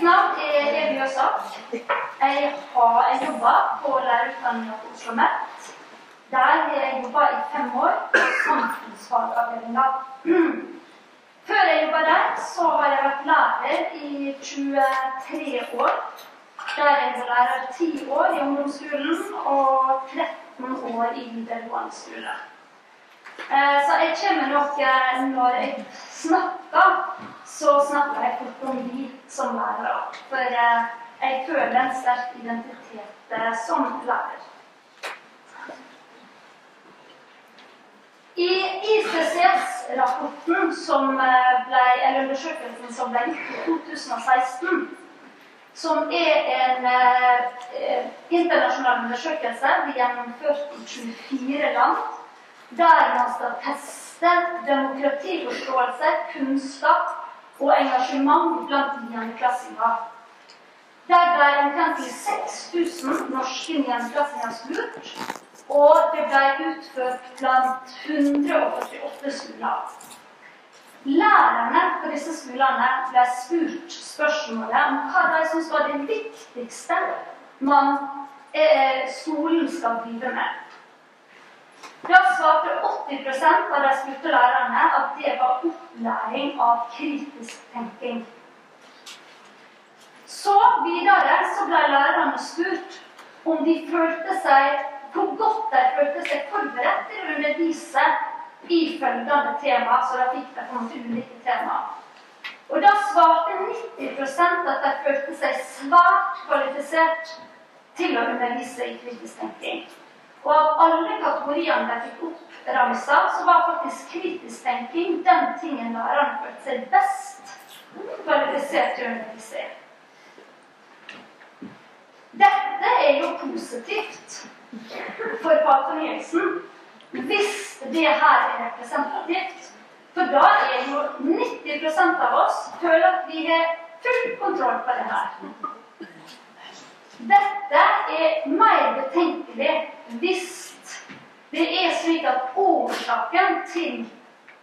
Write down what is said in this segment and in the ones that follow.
Mitt navn er Evy Jøsak. Jeg har jobba på lærerutdanninga på Oslo Met. Der har jeg jobba i fem år på samfunnsfagavdelinga. Før jeg jobba der, så har jeg vært lærer i 23 år. Der jeg var lærer 10 år i ungdomsskolen og 13 år i videregående skole. Eh, så jeg kommer nok eh, Når jeg snakker, så snakker jeg fort om vi som lærere. For eh, jeg føler en sterk identitet som lærer. I ICCS-rapporten, som ble, eller undersøkelsen som ble gjort i 2016, som er en eh, internasjonal undersøkelse gjennomført i 24 land, der man skal teste demokratiforståelse, kunnskap og engasjement blant niendeklassinger. Der ble omtrent 6000 norske niendeklassinger spurt, og det ble utført blant 148 skoler. Lærerne på disse skolene ble spurt spørsmålet om hva de syntes var det viktigste man, eh, skolen skal drive med. Da svarte 80% av de spurte lærerne at det var opplæring av kritisk tenking. Så videre så ble lærerne spurt om de følte seg hvor godt de følte seg forberedt til å undervise i følgende tema, så da fikk de på en måte ulike tema. Og da svarte 90% at de følte seg svært kvalifisert til å undervise i kritisk tenking. Og av alle kategoriene de fikk oppramsa, så var faktisk kritisk tenking den tingen læreren følte seg best kvalifisert til å undervise i. Dette er jo positivt for fagfornyelsen hvis det her er representativt. For da er jo 90% av oss føler at vi har full kontroll på det her. Dette er mer betenkelig hvis det er slik at årsaken til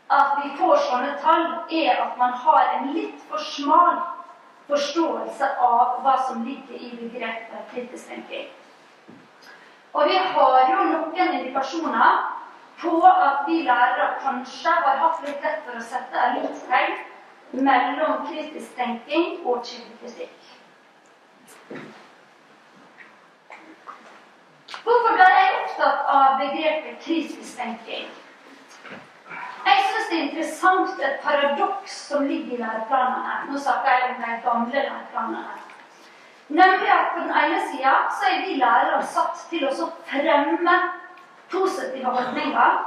at vi får sånne tall, er at man har en litt for smal forståelse av hva som ligger i begrepet kritisk tenking. Og vi har jo noen indikasjoner på at vi lærere kanskje har hatt litt lett for å sette en likhetstegn mellom kritisk tenking og kildekritikk. Hvorfor ble jeg opptatt av begrepet kritisk tenking? Jeg syns det er interessant et paradoks som ligger i læreplanene. Nå snakker jeg om de gamle læreplanene. Nemlig at på den ene sida så er vi lærere satt til å fremme positive holdninger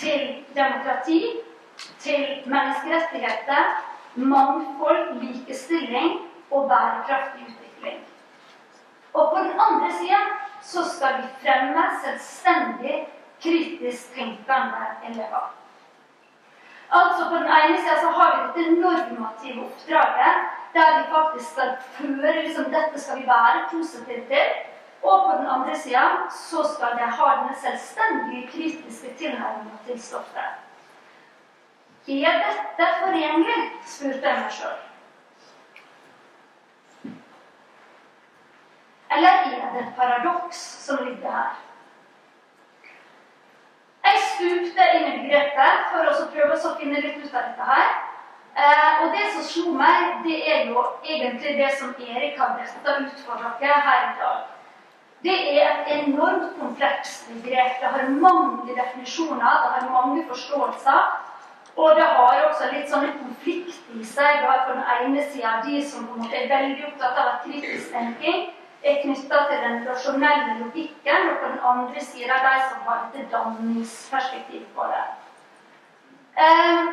til demokrati, til menneskerettigheter, mangfold, likestilling og bærekraftig utvikling. Og på den andre sida så skal vi fremme selvstendig, kritisk tenkende elever. Altså På den ene sida så har vi dette normative oppdraget, der vi faktisk skal føre liksom, dette skal vi være positive til. Og på den andre sida så skal de ha denne selvstendige, kritiske tilnærminga til stoffet. Er dette forenlig? spurte jeg meg sjøl. Eller er det et paradoks som ligger her? Jeg stupte inn i begrepet for å prøve å finne litt ut av dette her. Eh, og det som slo meg, det er jo egentlig det som Erik har bretta ut for dere her i dag. Det er et enormt komplekst begrep. Det har mange definisjoner, det har mange forståelser. Og det har også litt sånne konflikt i seg. Du har på den ene sida de som på en måte er veldig opptatt av kritisk tenking er knytta til den rasjonelle logikken, og på den andre sida de som har et danningsperspektiv på det. Ehm,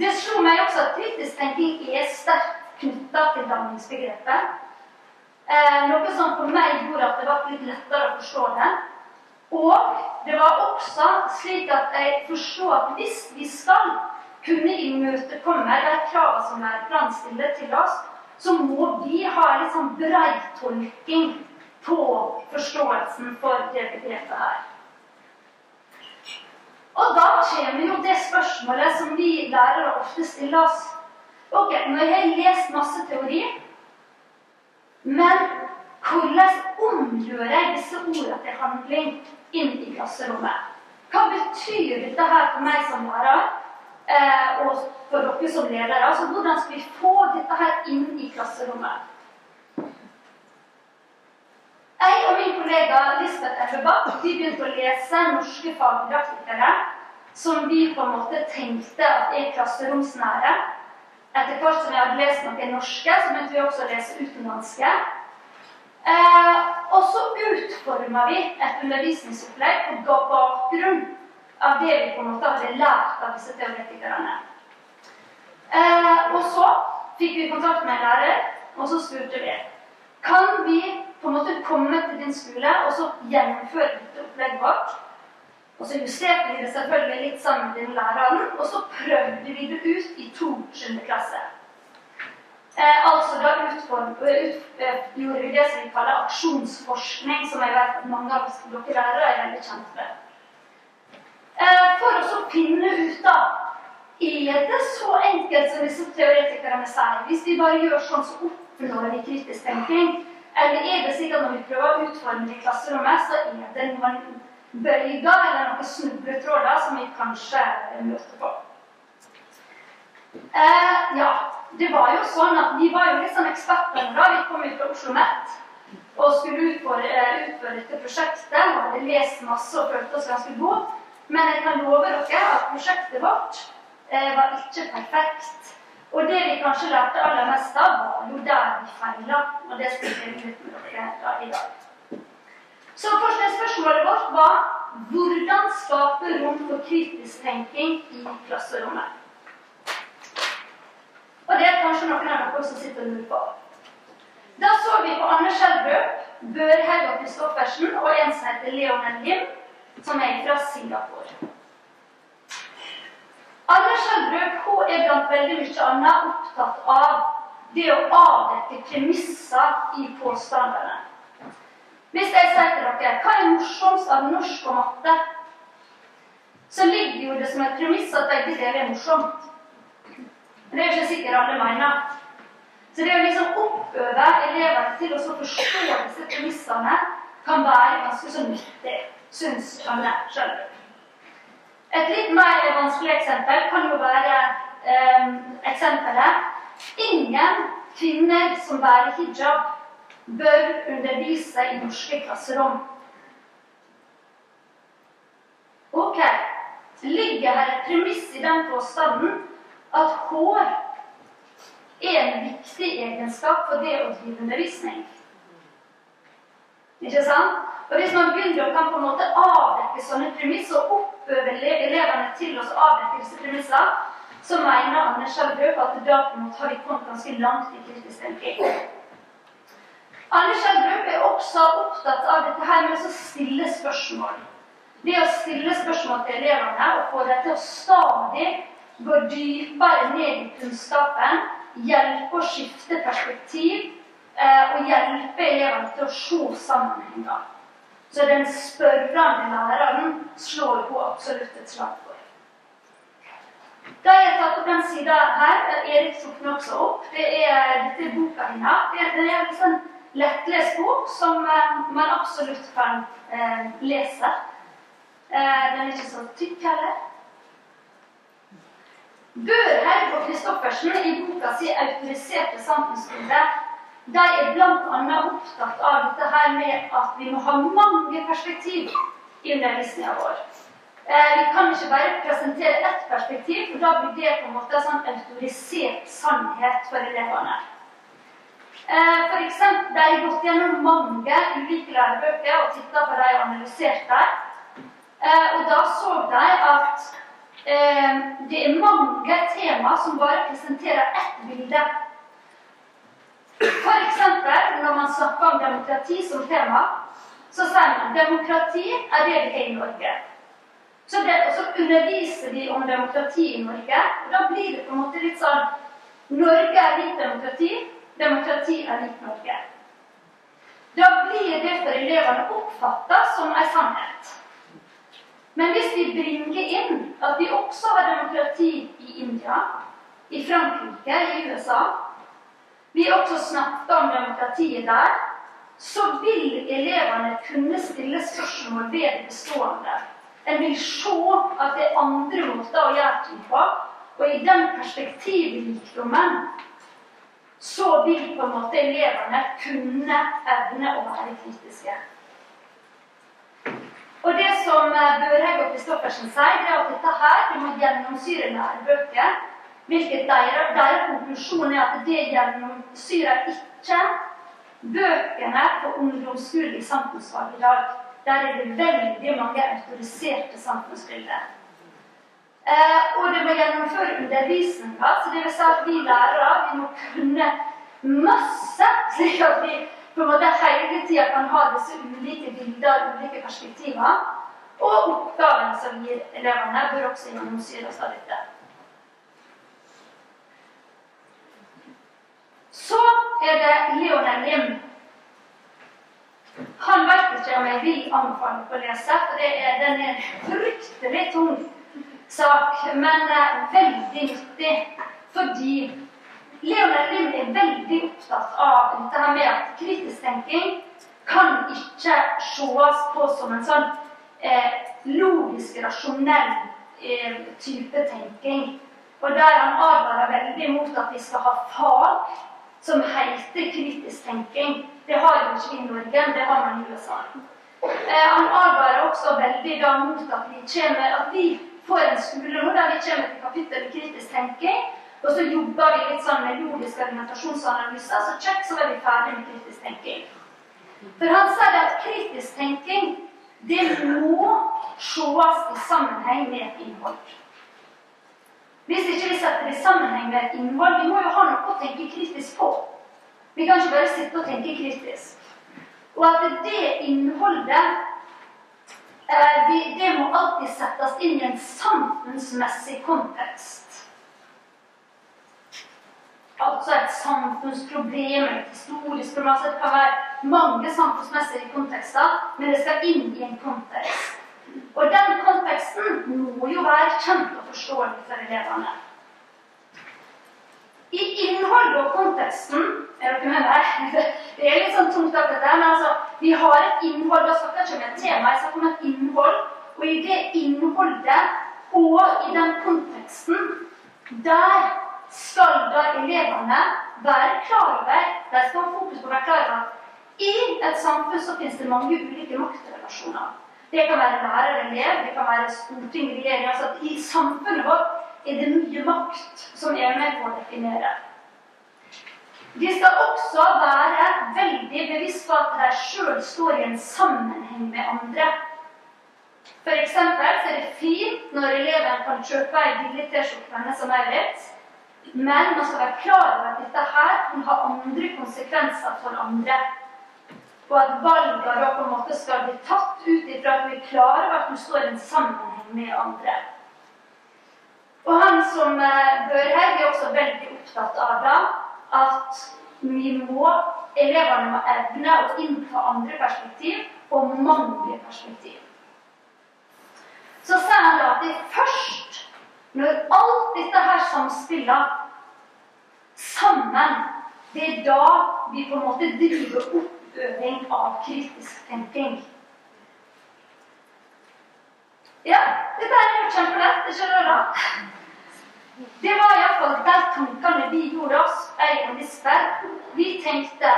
det slo meg også at kritisk tenking er sterkt knytta til danningsbegrepet. Ehm, noe som for meg gjorde at det var litt lettere å forstå det. Og det var også slik at jeg forstår at hvis vi skal kunne imøtekomme de kravene som læreplanen stiller til oss, så må vi ha litt sånn breitolking på forståelsen for det begrepet her. Og da kommer jo det spørsmålet som vi lærere ofte stiller oss. Ok, nå har jeg lest masse teori, men hvordan omgjør jeg disse ordene til handling inn i klasserommet? Hva betyr dette her for meg som lærer? Eh, og for dere som ledere? Altså, hvordan skal vi få dette her inn i klasserommet? Jeg og min kollega Lisbeth Elvebakk begynte å lese norske fagpraktikere som vi på en måte tenkte at er klasseromsnære. Etter hvert som vi hadde lest noen norske, så begynte vi også å lese utenlandske. Eh, og så utforma vi et undervisningsopplegg på bakgrunn av det vi på en måte hadde lært av disse teoretikerne. Eh, og så fikk vi kontakt med en lærer, og så spurte vi kan vi på en måte komme til din skole og så gjennomføre dette opplegget vårt. Og så justerte vi det selvfølgelig litt sammen med den læreren, og så prøvde vi det ut i to 7. klasse. Eh, altså da utform, ut, eh, vi det som vi kaller aksjonsforskning, som jeg vet mange av dere lærere er veldig kjent med. Eh, for å finne ut da er det så enkelt som disse teoretikerne sier. Hvis vi bare gjør sånn, så oppnår vi kritisk tenkning. Eller er det at når vi prøver å utforme det i klasserommet, så er det noen bøyger eller noen snubletråder som vi kanskje møter på? Eh, ja, det var jo sånn at vi var jo litt sånn ekspertene da. Vi kom ut fra Oslo Met og skulle utføre, eh, utføre dette prosjektet. Og hadde lest masse og følte oss ganske gode. Men jeg kan love dere at prosjektet vårt eh, var ikke perfekt. Og det vi kanskje lærte aller mest av, var jo der vi feila. Og det skal vi finne ut med dere i dag. Så forskningsspørsmålet vårt var hvordan skape rom for kritisk tenking i klasserommet. Og det er kanskje noen av dere som sitter og lurer på. Da så vi på Anne Schjelderup, Børhaug og Christoffersen og en som heter Leon Lim, som er fra Singapore. Anne Schjelderup hun er blant veldig mye annet opptatt av det å avdekke premisser i påstandene. Hvis jeg sier til dere hva er morsomst av norsk og matte, så ligger jo det som et premiss at begge deler er morsomt. Men det er jo ikke sikkert alle mener. Så det å liksom oppøve elever til å forstå disse premissene kan være ganske så nyttig, syns om det sjøl. Et litt mer vanskelig eksempel kan jo være eh, eksempelet Ingen kvinner som bærer hijab, bør undervise i norske klasserom. Ok, ligger her et premiss i den påstanden at hår er en viktig egenskap for det å drive undervisning? Ikke sant? Og Hvis man begynner å kan på en måte avdekke sånne premisser og oppøve elevene til å avdekke disse premissene, så mener Anne Schjelderup at da på en måte har vi kommet ganske langt i kritisk tenking. Anne Schjelderup er også opptatt av dette her med å stille spørsmål. Det å stille spørsmål til elevene og få dem til å stadig gå dypere ned i kunnskapen, hjelpe å skifte perspektiv eh, og hjelpe elevene til å se sammenhenger. Så den spørrende læreren slår hun absolutt et slag for. Da har jeg tatt opp den sida her. Erik tok den også opp. Det er, dette boka hennes. Det er en sånn lettlest bok som uh, man absolutt kan lese. Den er ikke så tykk heller. Børhaug og Christoffersen i boka si 'Autoriserte samfunnsbilder' de er bl.a. opptatt av dette her med at vi må ha mange perspektiv i undervisninga vår. Eh, vi kan ikke bare presentere ett perspektiv, for da blir det på en måte sånn autorisert sannhet for elevene. Eh, for eksempel, De har gått gjennom mange ulike lærebøker og titta på de og analysert dem. Eh, og da så de at det er mange tema som bare presenterer ett bilde F.eks. når man snakker om demokrati som tema, så sier man demokrati er det vi har i Norge. Så, det, så underviser vi om demokrati i Norge. og Da blir det på en måte litt sånn Norge er litt demokrati, demokrati er litt Norge. Da blir det for elevene oppfatta som en sannhet. Men hvis vi bringer inn at vi også har demokrati i India, i Frankrike, i USA vi også snakket om demokratiet der. så vil elevene kunne stille spørsmål ved det bestående. En vil se at det er andre måter å gjøre ting på. Og i den perspektivrikdommen så vil på en måte elevene kunne evne å være kritiske. Og det som eh, Børhaug og Kristoffersen sier, det er at dette her det må gjennomsyre lærebøker. Hvilket deres, deres konklusjon er at det gjennomsyrer ikke bøkene på ungdomsskolen i samfunnsfag i dag. Der er det veldig mange autoriserte samfunnsbilder. Eh, og det må gjennomføre undervisninga, så det vil si at vi lærere vi må kunne masse, slik at vi på en måte hele tida kan ha disse ulike bilder, ulike perspektiver. Og oppgavene som gir elevene, bør også gjennomsyres av dette. Så er det Leonel Lim. Han vet ikke om jeg vil anbefale å lese, for det er, den er en fryktelig tung sak, men uh, veldig nyttig. Fordi Leonel Lim er veldig opptatt av dette her med at kritisk tenking kan ikke ses på som en sånn eh, logisk, rasjonell eh, type tenking. Og der han advarer veldig mot at vi skal ha fag som heter kritisk tenking. Det har jo ikke vi i Norge, det har man i USA. Eh, han advarer også veldig da mot at vi, kommer, at vi får en skole nå der vi kommer til kapittelet kritisk tenking, og så jobber vi litt sånn med logisk argumentasjonsanalyser, så check, så er vi ferdig med kritisk tenking. For han sier at kritisk tenking det må ses i sammenheng med et innhold. Hvis ikke vi setter det i sammenheng med et innhold Vi må jo ha noe å tenke kritisk på. Vi kan ikke bare sitte og tenke kritisk. Og at det innholdet eh, det må alltid settes inn i en samfunnsmessig kontekst altså et samfunnsproblem, et historisk problem. Altså det kan være mange samfunnsmessige kontekster, men det skal inn i en kontekst. Og den konteksten må jo være kjent og forståelig for elevene. I innholdet og konteksten Er dere med meg? Det er litt sånn tungt, dette, det, men altså, vi har et innhold. Da snakker jeg ikke om et tema, jeg snakker om et innhold. Og i det innholdet og i den konteksten, der skal da elevene være klar over De skal ha fokus på å være klar over at i et samfunn så finnes det mange ulike maktrelasjoner. Det kan være lærer-elev, det kan være storting-regjering. Altså at I samfunnet vårt er det mye makt som er med på å definere. De skal også være veldig bevisst på at de sjøl står i en sammenheng med andre. For eksempel så er det fint når eleven kan kjøpe ei billig T-skjorte som Maurits, men man skal være klar over at dette her kan ha andre konsekvenser for andre. Og at valgene da på en måte skal bli tatt ut ifra at vi er klar over at du står i en sammenheng med andre. Og han som bør her, er også veldig opptatt av da, at vi må, elevene må evne å innta andre perspektiv og mange perspektiv. Så sier han da at det er først når alt dette her samspiller sammen, det er da vi på en måte driver oppøving av kritisk tenking. Ja, dette er jo kjempelett. Det skjønner dere. Det var iallfall de tankene vi gjorde oss, jeg og Lisbeth. Vi tenkte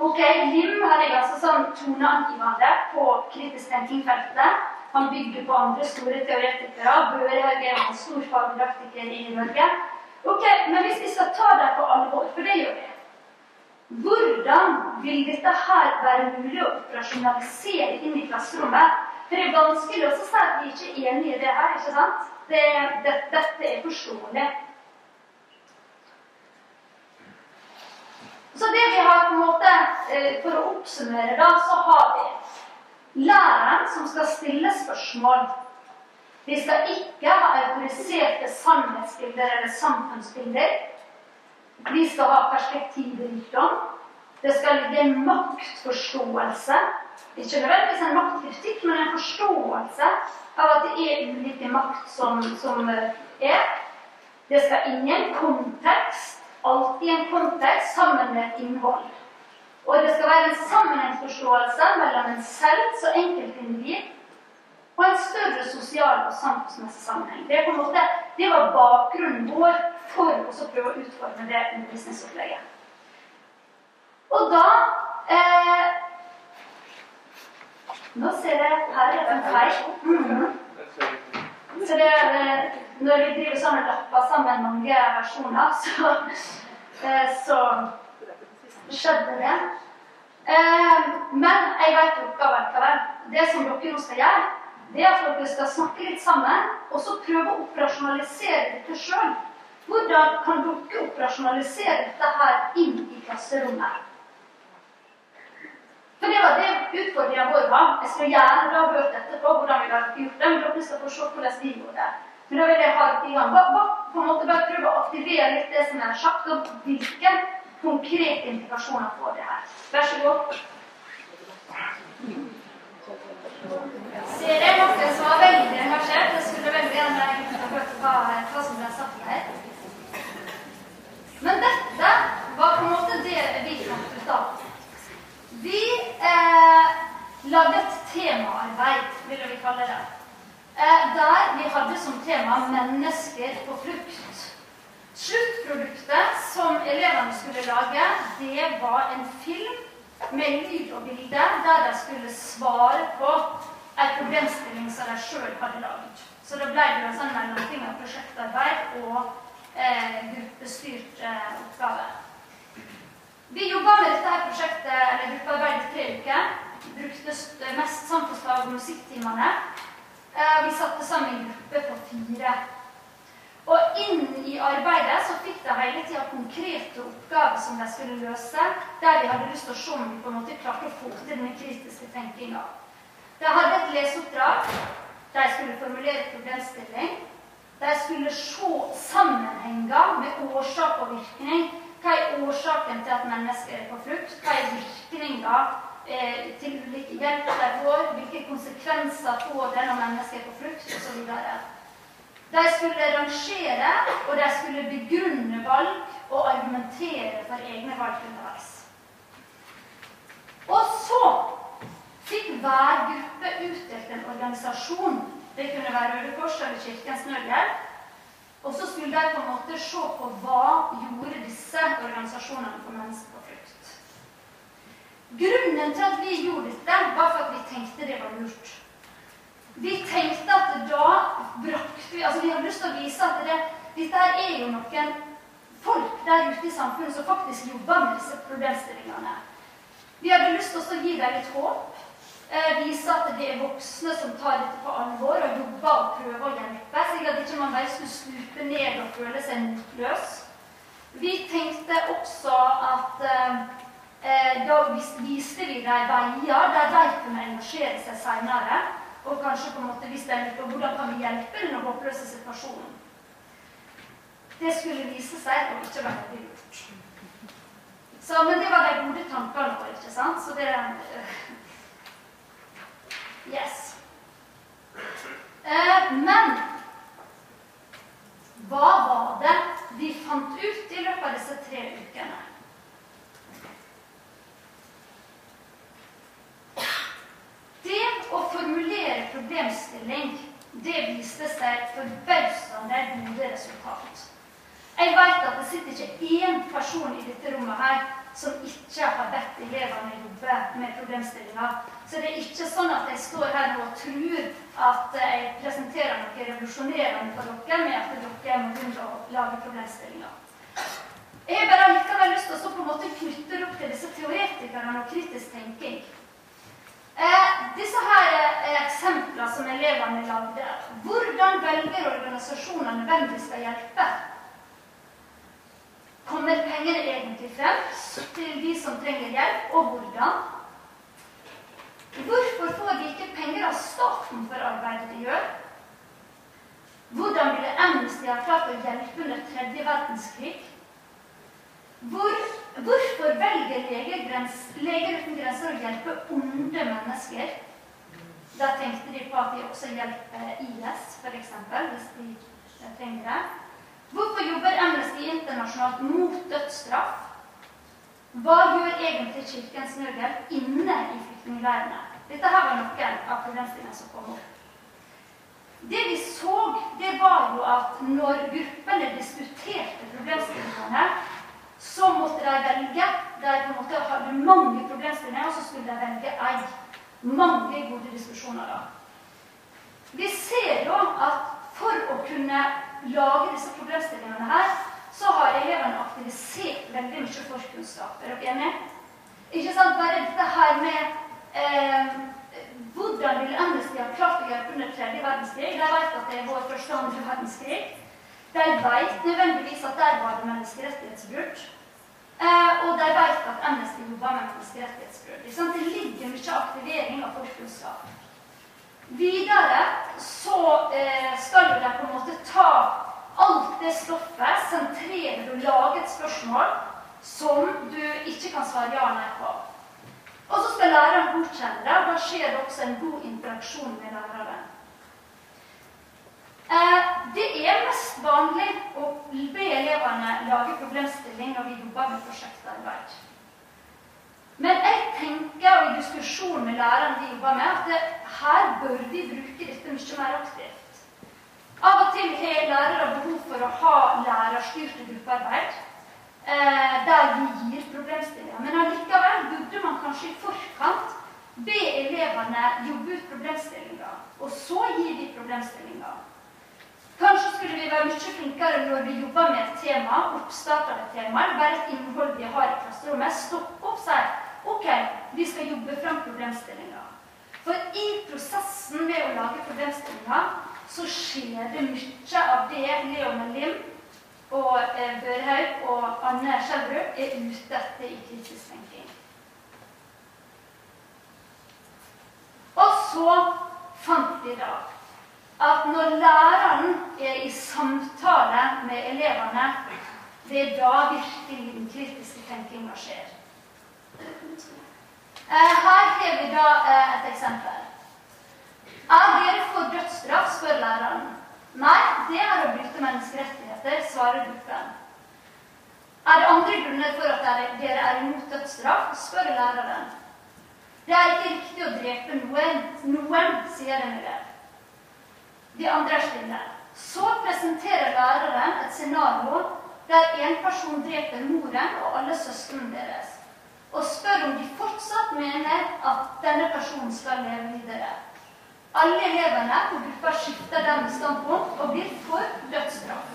Ok, Lim hadde jeg altså sånn toneangivende på kritisk tenkingfeltet. Han bygger på andre store teoretikere. Børhaug er en stor fagdraktiker i Norge. Ok, Men hvis vi skal ta dem på alvor, for det gjør vi Hvordan vil dette her være mulig å operasjonalisere inn i klasserommet? For det er vanskelig å si at vi ikke er enige i det her. ikke sant? Det, det, dette er forståelig. Så det vi har på en måte, eh, For å oppsummere, da, så har vi Læreren som skal stille spørsmål. Vi skal ikke ha autoriserte sannhetsbilder eller samfunnsbilder. Vi skal ha perspektivrikdom. Det skal ligge en maktforståelse. Ikke nødvendigvis en maktkritikk, men en forståelse av at det er ulike makt som, som eh, er. Det skal ingen kontekst. Alltid en kontekst sammen med et innhold. Og det skal være en sammenhengsforståelse mellom en selv som enkeltindivid og en større sosial og samfunnsmessig sammenheng. Det, måte, det var bakgrunnen vår for å prøve å utforme det undervisningsopplegget. Og da eh, Nå ser jeg her er en feil. Mm. Så det, er, når vi driver sånn og lapper sammen mange versjoner, så, eh, så skjedde det. Eh, men jeg vet oppgaven likevel. Det som dere nå skal gjøre, det er at dere skal snakke litt sammen, og så prøve å operasjonalisere dette sjøl. Hvordan kan dere operasjonalisere dette her inn i klasserommet? For det var det utfordringa vår var. Jeg skal gjerne ha hørt etterpå hvordan vi har gjort det, men dere skal få se hvordan vi gjorde det. Men da vil jeg ha i gang. Bare, på en måte bare prøve å aktivere litt det som er sagt, og hvilke konkrete implikasjoner får det her. Vær så god. Ser jeg noen som var veldig engasjert? Jeg skulle veldig gjerne hørt hva, hva som ble sagt her. Men dette var på en måte det vi fant ut av. Vi eh, temaarbeid, ville vi kalle det. Eh, der vi hadde som tema 'Mennesker på flukt'. Sluttproduktet som elevene skulle lage, det var en film med lyd og bilde der de skulle svare på en problemstilling som de sjøl hadde laget. Så da ble det en sånn mellomting av prosjektarbeid og eh, gruppestyrt eh, oppgave. Vi jobba med dette her prosjektet eller gruppearbeidet i tre uker. Brukte mest samfunnsfag og musikktimene. Eh, vi satte sammen gruppe på fire. Og inn i arbeidet så fikk de hele tida konkrete oppgaver som de skulle løse, der vi hadde lyst til å se om vi på en måte klarte å få til denne kritiske tenkinga. De hadde et leseoppdrag. De skulle formulere problemstilling. De skulle se sammenhenger med årsak og virkning hva er årsaken til at mennesker er på flukt? Hva er virkninga eh, til ulike hjelp de får? Hvilke konsekvenser får det når mennesker er på flukt? osv. De skulle rangere, og de skulle begrunne valg og argumentere for egne valg underveis. Og så fikk hver gruppe utdelt en organisasjon. Det kunne være Røde Kors eller Kirkens Nødhjelp og så skulle de på en måte se på hva gjorde disse organisasjonene for mennesker på flukt. Grunnen til at vi gjorde dette, var for at vi tenkte det var lurt. Vi tenkte at da brakte vi Altså, vi hadde lyst til å vise at det, dette er jo noen folk der ute i samfunnet som faktisk jobber med disse problemstillingene. Vi hadde lyst til å gi dem litt håp. Eh, vise at det er voksne som tar dette på alvor og jobber og prøver å hjelpe, slik at ikke man bare skulle stupe ned og føle seg motløs. Vi tenkte også at eh, eh da viste vi dem veier der de kunne engasjere seg seinere. Og kanskje på en måte vise dem litt på hvordan kan vi hjelpe den håpløse situasjonen. Det skulle vise seg å ikke være lurt. Så, men det var de gode tankene våre, ikke sant? Så det, eh, Yes. Eh, men hva var det vi fant ut i løpet av disse tre ukene? Det å formulere problemstilling, det viste seg forbausende gode resultat. Jeg vet at det sitter ikke én person i dette rommet her som ikke har bedt elevene jobbe med problemstillinger. Så det er ikke sånn at jeg står her og tror at jeg presenterer noe revolusjonerende for dere med at dere må begynne å lage problemstillinger. Jeg har bare likevel lyst til å på en måte knytte det opp til disse teoretikerne og kritisk tenking. Eh, disse her eh, eksemplene som elevene lagde. Hvordan velger organisasjonene hvem de skal hjelpe? Kommer penger egentlig frem til de som trenger hjelp, og hvordan? Hvorfor får de ikke penger av staten for arbeidet de gjør? Hvordan ville Amnesty ha klart å hjelpe under tredje verdenskrig? Hvor, hvorfor velger Leger uten grenser å hjelpe onde mennesker? Da tenkte de på at de også hjelper IS, f.eks., hvis de trenger det. Hvorfor jobber Amnesty internasjonalt mot dødsstraff? Hva gjør egentlig Kirkens Nødhjelp inne i flyktningleirene? Dette her var noen av problemstillingene som kom opp. Det vi så, det var jo at når gruppene diskuterte problemstillingene, så måtte de velge. De på en måte hadde mange problemstillinger, og så skulle de velge ei. Mange gode diskusjoner da. Vi ser jo at for å kunne lage disse problemstillingene her, så har elevene aktivisert veldig mye forkunnskap. Er dere enige? Ikke sant? Bare dette her med eh, hvordan vil Amnesty ha klart å hjelpe under tredje verdenskrig? De vet at det er vår første og andre verdenskrig. De vet nødvendigvis at der var det menneskerettighetsbrudd. Eh, og de vet at Amnesty jobber med menneskerettighetsbrudd. Det ligger mye aktivering av forkunnskap. Videre så eh, skal de på en måte ta alt det stoffet, sentrere det og lage et spørsmål som du ikke kan svare ja nei på. Og så skal læreren godkjenne det, og da skjer det også en god interaksjon med læreren. Eh, det er mest vanlig å be elevene lage problemstilling når vi jobber med prosjektarbeid. Men jeg tenker, og i diskusjon med læreren vi jobber med, at det, her bør vi bruke dette mye mer aktivt. Av og til har lærere behov for å ha lærerstyrte gruppearbeid. Eh, der vi gir problemstillinger. Men allikevel burde man kanskje i forkant be elevene jobbe ut problemstillinger. Og så gir vi problemstillinger. Kanskje skulle vi være mye flinkere når vi jobber med et tema, oppstart av et tema, bare et innhold vi har i klasserommet. Stopp opp og si OK, vi skal jobbe fram problemstillinger. For i prosessen med å lage problemstillinger så skjer det mye av det Leon Lim og eh, Børhaug og Anne Skjelbrød er ute etter i kritisk tenking. Og så fant vi da at når læreren er i samtale med elevene, det er da virkelig den kritiske tenkinga skjer. Eh, her har vi da eh, et eksempel. Er dere for dødsstraff, spør læreren. Nei, det er å bryte menneskerettigheter, svarer gruppen. Er det andre grunner for at dere er imot dødsstraff, spør læreren. Det er ikke riktig å drepe noen. Noen, sier en elev. De andre er stille. Så presenterer læreren et scenario der en person dreper moren og alle søstrene deres, og spør om de fortsatt mener at denne personen skal leve videre. Alle elevene på gruppa skifter dermed standpunkt og blir for dødsstraff.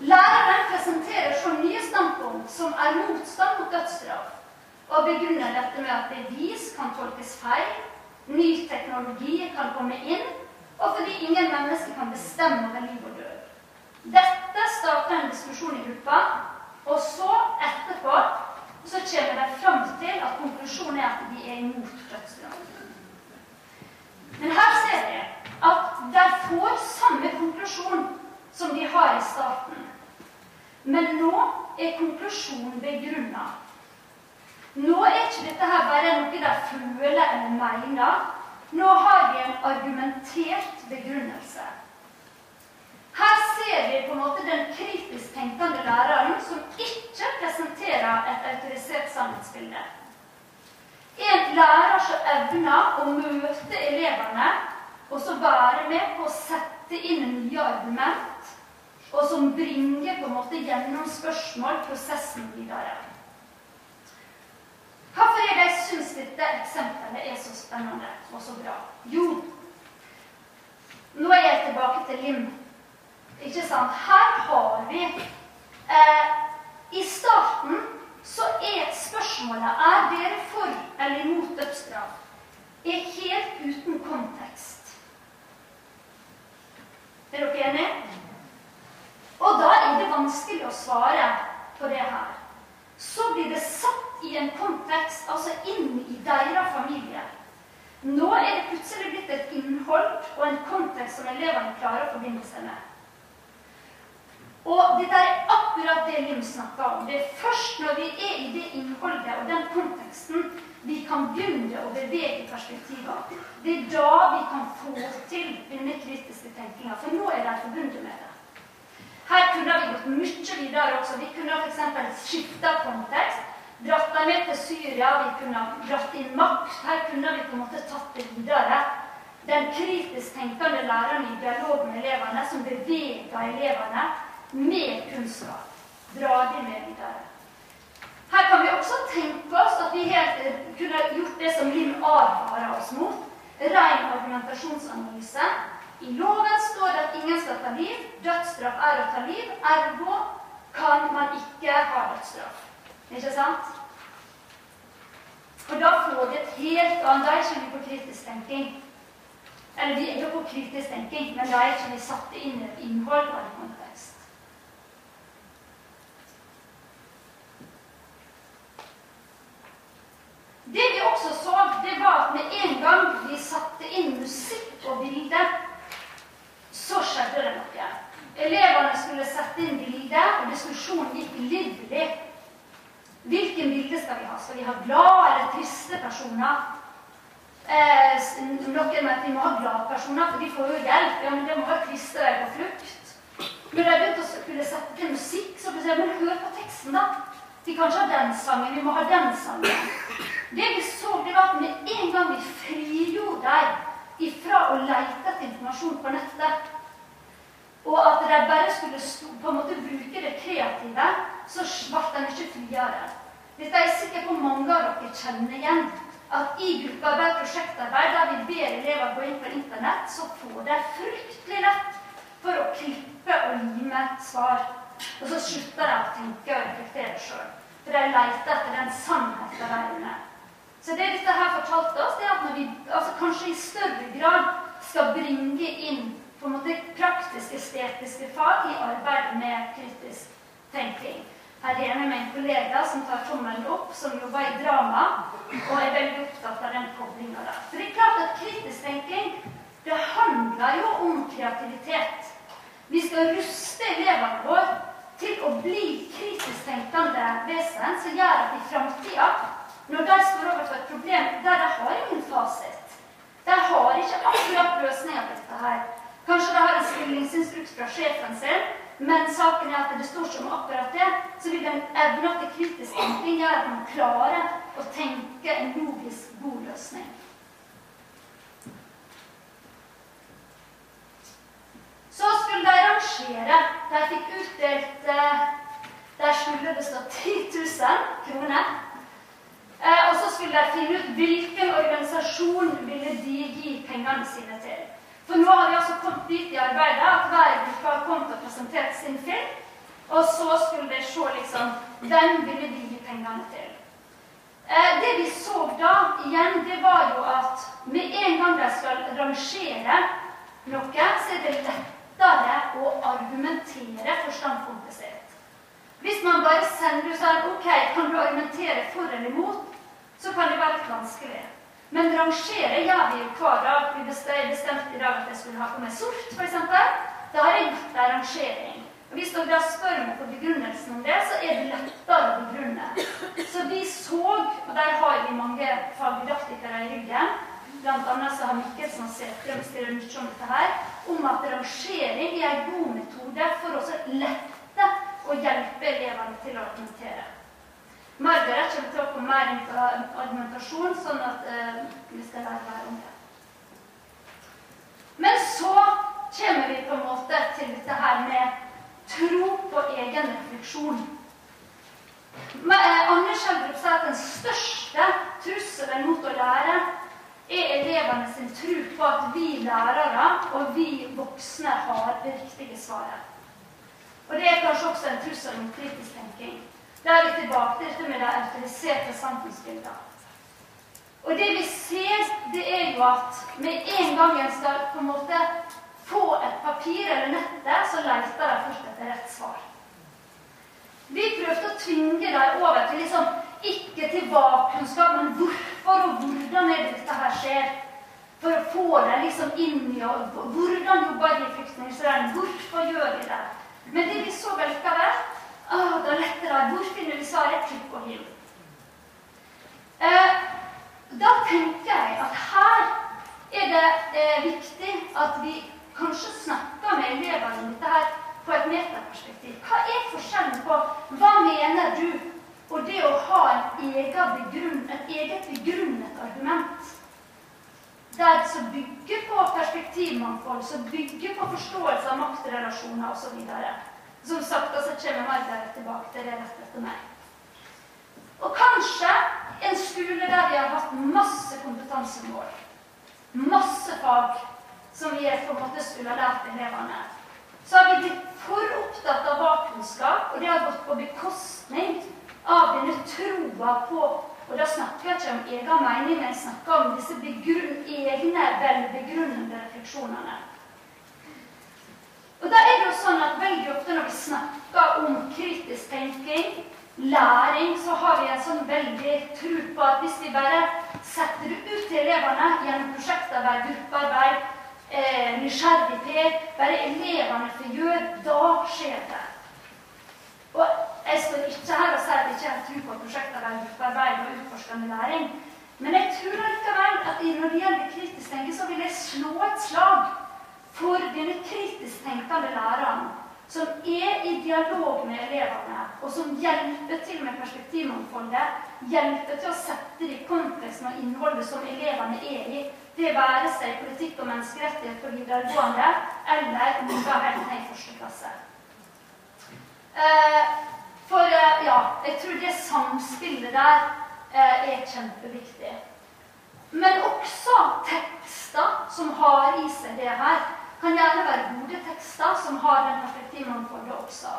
Læreren presenterer så nye standpunkt som er motstand mot dødsstraff, og begrunner dette med at bevis kan tolkes feil, ny teknologi kan komme inn, og fordi ingen mennesker kan bestemme over liv og død. Dette starter en diskusjon i gruppa, og så, etterpå, så kommer de fram til at konklusjonen er at de er imot dødsstraff. Men her ser vi at de får samme konklusjon som de har i starten. Men nå er konklusjonen begrunna. Nå er ikke dette her bare noe de føler eller mener. Nå har de en argumentert begrunnelse. Her ser vi på en måte den kritisk tenkende læreren som ikke presenterer et autorisert sannhetsbilde. En lærer som evner å møte elevene og som være med på å sette inn nye argument, og som bringer på en måte gjennom spørsmål prosessen videre. Hvorfor er det jeg syns dette eksempelet er så spennende og så bra? Jo, nå er jeg tilbake til Lim. Ikke sant? Her har vi eh, I starten så er spørsmålet er dere for eller imot dødsstraff er helt uten kontekst. Er dere enige? Og da er det vanskelig å svare på det her. Så blir det satt i en kontekst, altså inn i deres familie. Nå er det plutselig blitt et innhold og en kontekst som elevene klarer å forbinde seg med. Og dette er akkurat det Lim snakka om. Det er først når vi er i det innholdet og den konteksten, vi kan begynne å bevege perspektiver. Det er da vi kan få til denne kritiske tenkinga. For nå er de forbundet med det. Her kunne vi gått mye videre også. Vi kunne f.eks. skifta kontekst. Dratt dem med til Syria, vi kunne dratt inn makt. Her kunne vi på en måte tatt det videre. Den kritisk tenkende læreren i dialog med elevene, som beveger elevene med kunnskap. Dra det med videre. Her kan vi også tenke oss at vi helt kunne gjort det som Lim advarer oss mot. Ren argumentasjonsanalyse. I loven står det at ingen skal ta liv. Dødsstraff er å ta liv. Ergo kan man ikke ha dødsstraff. Ikke sant? For da får vi et helt annet kommer vi på kritisk tenking. Eller vi er jo på kritisk tenking, men da er ikke vi satt inn i et innhold og en kontekst. Det vi også så, det var at med en gang vi satte inn musikk og bilde, så skjedde det noe. Elevene skulle sette inn bilde, og diskusjonen gikk livlig. Hvilken bilde skal vi ha? Skal vi ha glade eller triste personer? Eh, noen med at vi må ha glade personer, for de får jo hjelp. Ja, men det må være triste og på flukt. Når de begynte å skulle sette til musikk, så plutselig det men hør på teksten, da. Vi kan ikke ha den sangen, vi må ha den sangen. Det vi så, det var at med en gang vi frigjorde dem ifra å lete etter informasjon på nettet, og at de bare skulle på en måte bruke det kreative, så ble de ikke friere. Dette er jeg sikker på mange av dere kjenner igjen. At i gruppearbeid, prosjektarbeid, der vi ber elever gå inn på Internett, så får de fryktelig lett for å klippe og lime svar. Og så slutter de å tenke og reflektere sjøl. For de leter etter den sannheten der inne. Så det dette her fortalte oss, det er at vi altså kanskje i større grad skal bringe inn på en måte praktiske, estetiske fag i arbeidet med kritisk tenking. Her er jeg med en kollega som tar tommelen opp, som jobber i drama, og er veldig opptatt av den koblinga der. For det er klart at kritisk tenking det handler jo om kreativitet. Vi skal ruste elevene våre til å bli kritisk tenkende vesen som gjør at i framtida når de står overfor et problem der de har ingen fasit. De har ikke akkurat løsninga på dette her. Kanskje de har en stillingsinstruks fra sjefen sin, men saken er at det står ikke om akkurat det. Så vil den evne til kritisk tenkning gjøre at man klarer å tenke en logisk, god løsning. Så skulle de rangere. De fikk utdelt eh, Der skulle det stå 10 000 kroner. Eh, og så skulle de finne ut hvilken organisasjon ville de gi pengene sine til. For nå har vi altså kommet dit i arbeidet at hver gruppe har kommet og presentert sin film. Og så skulle de se liksom hvem ville de gi pengene til. Eh, det vi så da igjen, det var jo at med en gang de skal rangere noe, så er det lettere å argumentere for standpunktet sitt. Hvis man bare sender ut sånn OK, kan du argumentere for eller imot? så kan det være litt vanskelig. Men rangere gjør vi jo hver dag. Vi bestemte i dag at jeg skulle ha på meg sort, f.eks. Da har jeg gjort en rangering. Og Hvis dere spør meg på begrunnelsen om det, så er det lettere å begrunne. Så vi så, og der har vi mange fagdidaktikere i ryggen, bl.a. så har Mikkelsen og Sætrøm skrevet mye om dette her, om at rangering er en god metode for å lette og hjelpe elevene til å argumentere. Margaret kommer til å komme mer inn på argumentasjon, sånn at uh, vi skal lære mer om det. Men så kommer vi på en måte til dette her med tro på egen refleksjon. Men, eh, Anne Schjelderup sier at den største trusselen mot å lære er elevene sin tro på at vi lærere og vi voksne har det riktige svaret. Og det er kanskje også en trussel mot kritisk tenking. Da er vi tilbake til dette med de autoriserte samfunnsbildet. Og det vi ser, det er jo at med en gang en skal på en måte få et papir eller nettet, så leter de først etter rett svar. Vi prøvde å tvinge dem over til liksom, ikke til hva-kunnskap, men hvorfor for og hvordan er dette her skjer. For å få det liksom inn i og Hvordan jobber de flyktningene i Hvorfor gjør de det? Men det vi så likevel ah, Da lette de. Hvor finner vi svaret? Klikk og hiv. Eh, da tenker jeg at her er det eh, viktig at vi kanskje snakker med elevene om dette her på et metaperspektiv. Hva er forskjellen på hva mener du eget begrunn, et eget begrunnet argument. Der som bygger på perspektivmangfold, som bygger på forståelse av maktrelasjoner osv. Som sagt, altså kommer Margaret tilbake til det rett etter meg. Og kanskje en skole der vi har hatt masse kompetansemål, masse fag som vi på en måte skulle ha lært elevene. Så har vi blitt for opptatt av bakkunnskap, og det har gått på bekostning av denne troa på Og da snakker jeg ikke om egen mening, men jeg snakker om disse egne velbegrunnede refleksjonene. Og da er det jo sånn at veldig ofte når vi snakker om kritisk tenking, læring, så har vi en sånn veldig tro på at hvis vi bare setter det ut til elevene gjennom prosjektarbeid, gruppearbeid, eh, nysgjerrighet, bare elevene får gjøre, da skjer det. Og jeg står ikke her og sier at jeg ikke har tro på prosjektarbeid, og utforskende læring. Men jeg tror likevel at når det gjelder kritisk tenke, så vil jeg slå et slag for denne kritisk tenkende læreren som er i dialog med elevene, og som hjelper til med perspektivmangfoldet, hjelper til å sette det i konteksten og innholdet som elevene er i, det være seg politikk og menneskerettighet på videregående eller noe helt ned i første klasse. Eh, for eh, ja, jeg tror det samspillet der eh, er kjempeviktig. Men også tekster som har i seg det her kan gjerne være gode tekster som har den perspektivmangfoldet også.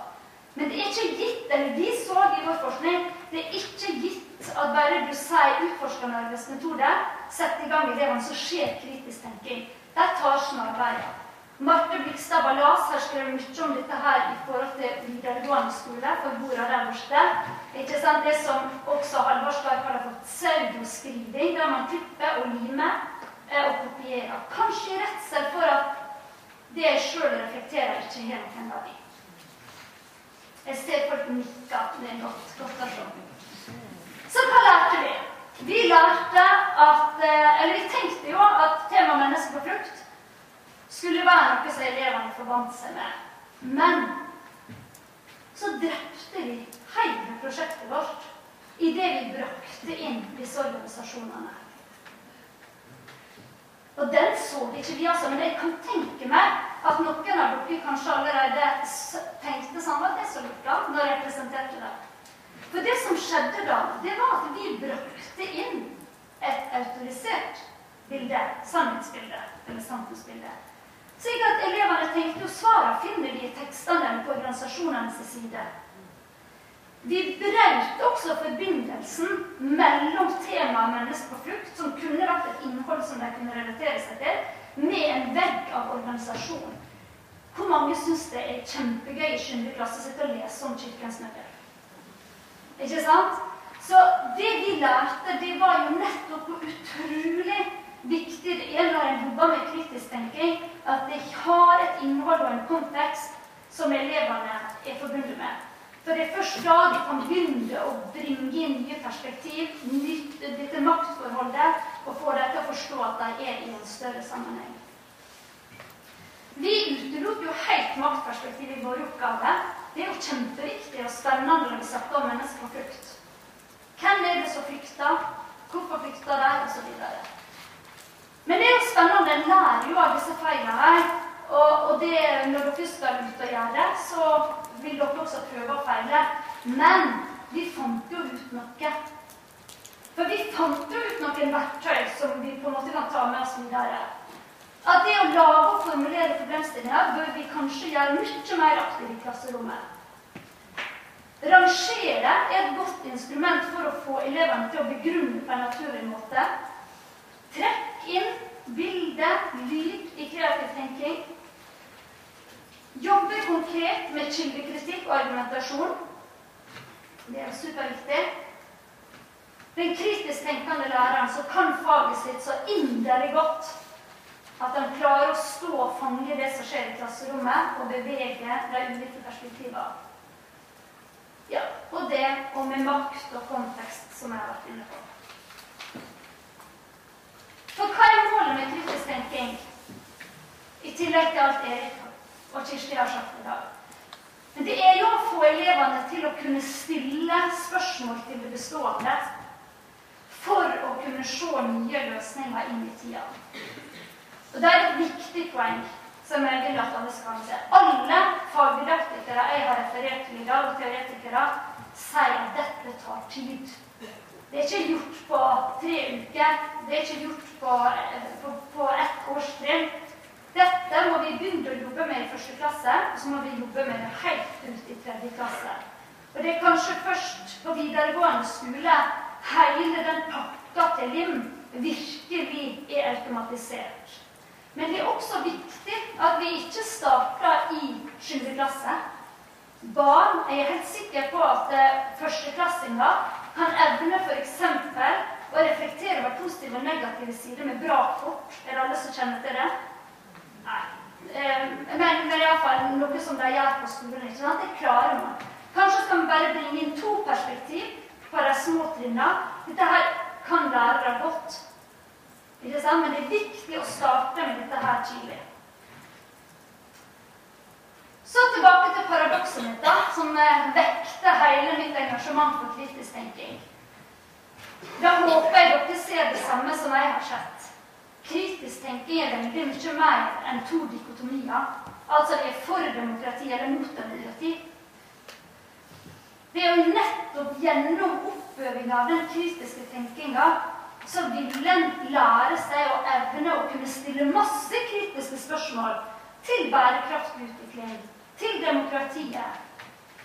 Men det er ikke gitt, eller vi så i vår forskning, det er ikke gitt at bare du sier 'utforsker Norges metode', sett i gang elevene, så skjer kritisk tenking. Der tar snarveien. Marte Blikstad Ballas har skrevet mye om dette her i forhold til videregående skole, for borda der borte. Ikke sant? Det som også Halvard Stark kaller for pseudoskriving, der man klipper og limer eh, og kopierer. Kanskje i redsel for at det jeg sjøl reflekterer, ikke har noen verdi. Jeg ser folk nikker. Det er godt. godt at. Så hva lærte vi? Vi lærte at eh, Eller vi tenkte jo at temaet mennesker på flukt skulle være noe som elevene forbandt seg med. Men så drepte vi hele prosjektet vårt idet vi brakte inn disse organisasjonene. Og den så ikke vi, altså. Men jeg kan tenke meg at noen av dere kanskje allerede tenkte sånn at det så lurt da, når jeg presenterte det. For det som skjedde da, det var at vi brakte inn et autorisert bilde, sannhetsbilde, eller sannhetsbilde. Slik at elevene tenkte at svarene finner vi i tekstene på organisasjonenes side. Vi brøt også forbindelsen mellom temaet mennesker på flukt, som kunne vært et innhold som de kunne relatere seg til, med en vegg av organisasjon. Hvor mange syns det er kjempegøy i 7. klasse sitte og lese om Kirkens nødder? Ikke sant? Så det vi lærte, det var jo nettopp hvor utrolig viktig er når en jobber med kritisk tenking, at det har et innhold og en kontekst som elevene er forbundet med. For det er først da de kan begynne å bringe inn nye perspektiv, nytt, dette maktforholdet, og få dem til å forstå at de er i en større sammenheng. Vi utelot jo helt maktperspektiv i vår oppgave. Det er jo kjempeviktig og spennende når vi snakker om mennesker på flukt. Hvem er det som flykter? Hvorfor flykter de? Og så videre. Men det er jo spennende. En lærer jo av disse feilene her. Og, og det, når dere skal ut og gjøre det, så vil dere også prøve å feile. Men vi fant jo ut noe. For vi fant jo ut noen verktøy som vi på en måte kan ta med oss videre. At det å lage og formulere problemstillinger bør vi kanskje gjøre mye mer aktivt i klasserommet. Rangere er et godt instrument for å få elevene til å begrunne på en naturlig måte. Trekk inn bilde, lyd i kreativ tenking. Jobbe konkret med kildekritikk og argumentasjon. Det er superviktig. Den kritisk tenkende læreren som kan faget sitt så inderlig godt at han klarer å stå og fange det som skjer i klasserommet, og bevege de ulike perspektivene. Ja, og det og med makt og kontekst, som jeg har vært inne på. For hva er målet med kritisk? I tillegg til alt Erik og Kirsti har sagt i dag. Men det er jo å få elevene til å kunne stille spørsmål til det bestående For å kunne se nye løsninger inn i tida. Og det er et viktig poeng som jeg vil at alle skal se. Alle fagdidaktikere jeg har referert til i dag, og teoretikere, sier at dette tar tid. Det er ikke gjort på tre uker. Det er ikke gjort på, på, på ett årstrinn. Dette må vi begynne å jobbe med i første klasse, og så må vi jobbe med det helt ut i tredje klasse. Og det er kanskje først på videregående skole hele den pakka til LIM virkelig er automatisert. Men det er også viktig at vi ikke starter i 7. klasse. Barn Jeg er helt sikker på at eh, førsteklassinger kan evne f.eks. å reflektere over positive og negative sider med bra kort. Er det alle som kjenner til det? Nei. Eh, men, men iallfall noe som de gjør på skolen. ikke sant? Det klarer man. Kanskje skal vi bare bringe inn to perspektiv på de små trinnene. Dette her kan lærere godt. Ikke sant? Men det er viktig å starte med dette her tidlig. Så tilbake til paradokset mitt, da, som eh, vekter hele mitt engasjement for kritisk tenking. Da håper jeg dere ser det samme som jeg har sett. Kritisk tenking er veldig mye mer enn to dikotomier. Altså det er for demokrati eller mot demokrati. Det er jo nettopp gjennom oppøvinga av den kritiske tenkinga så vil en lære seg å evne å kunne stille masse kritiske spørsmål til bærekraftig utvikling til demokratiet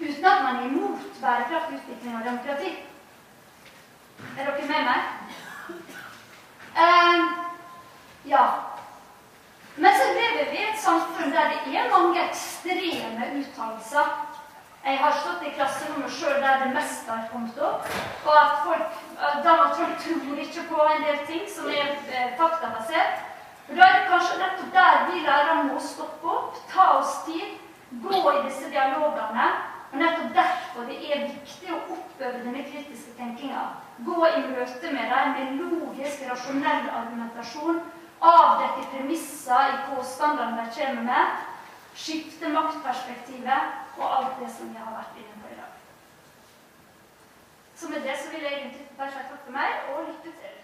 uten at man er imot bærekraftig utvikling av demokrati. Er dere med meg? Uh, ja. Men så lever vi i et samfunn der det er mange ekstreme uttalelser. Jeg har stått i klasserommet sjøl der det meste har kommet opp. Og at folk Donald Trump tror ikke på en del ting som er eh, faktabasert. For da er det kanskje nettopp der vi lærer må stoppe opp, ta oss tid, gå i disse dialogene. Og nettopp derfor det er viktig å oppøve denne kritiske tenkinga. Gå i møte med dem med logisk, rasjonell argumentasjon. Avdekke premisser i påstandene de kommer med. Skifte maktperspektivet og alt det som vi har vært inne på i dag. Så med det så vil jeg egentlig bare si takk for meg og lykke til.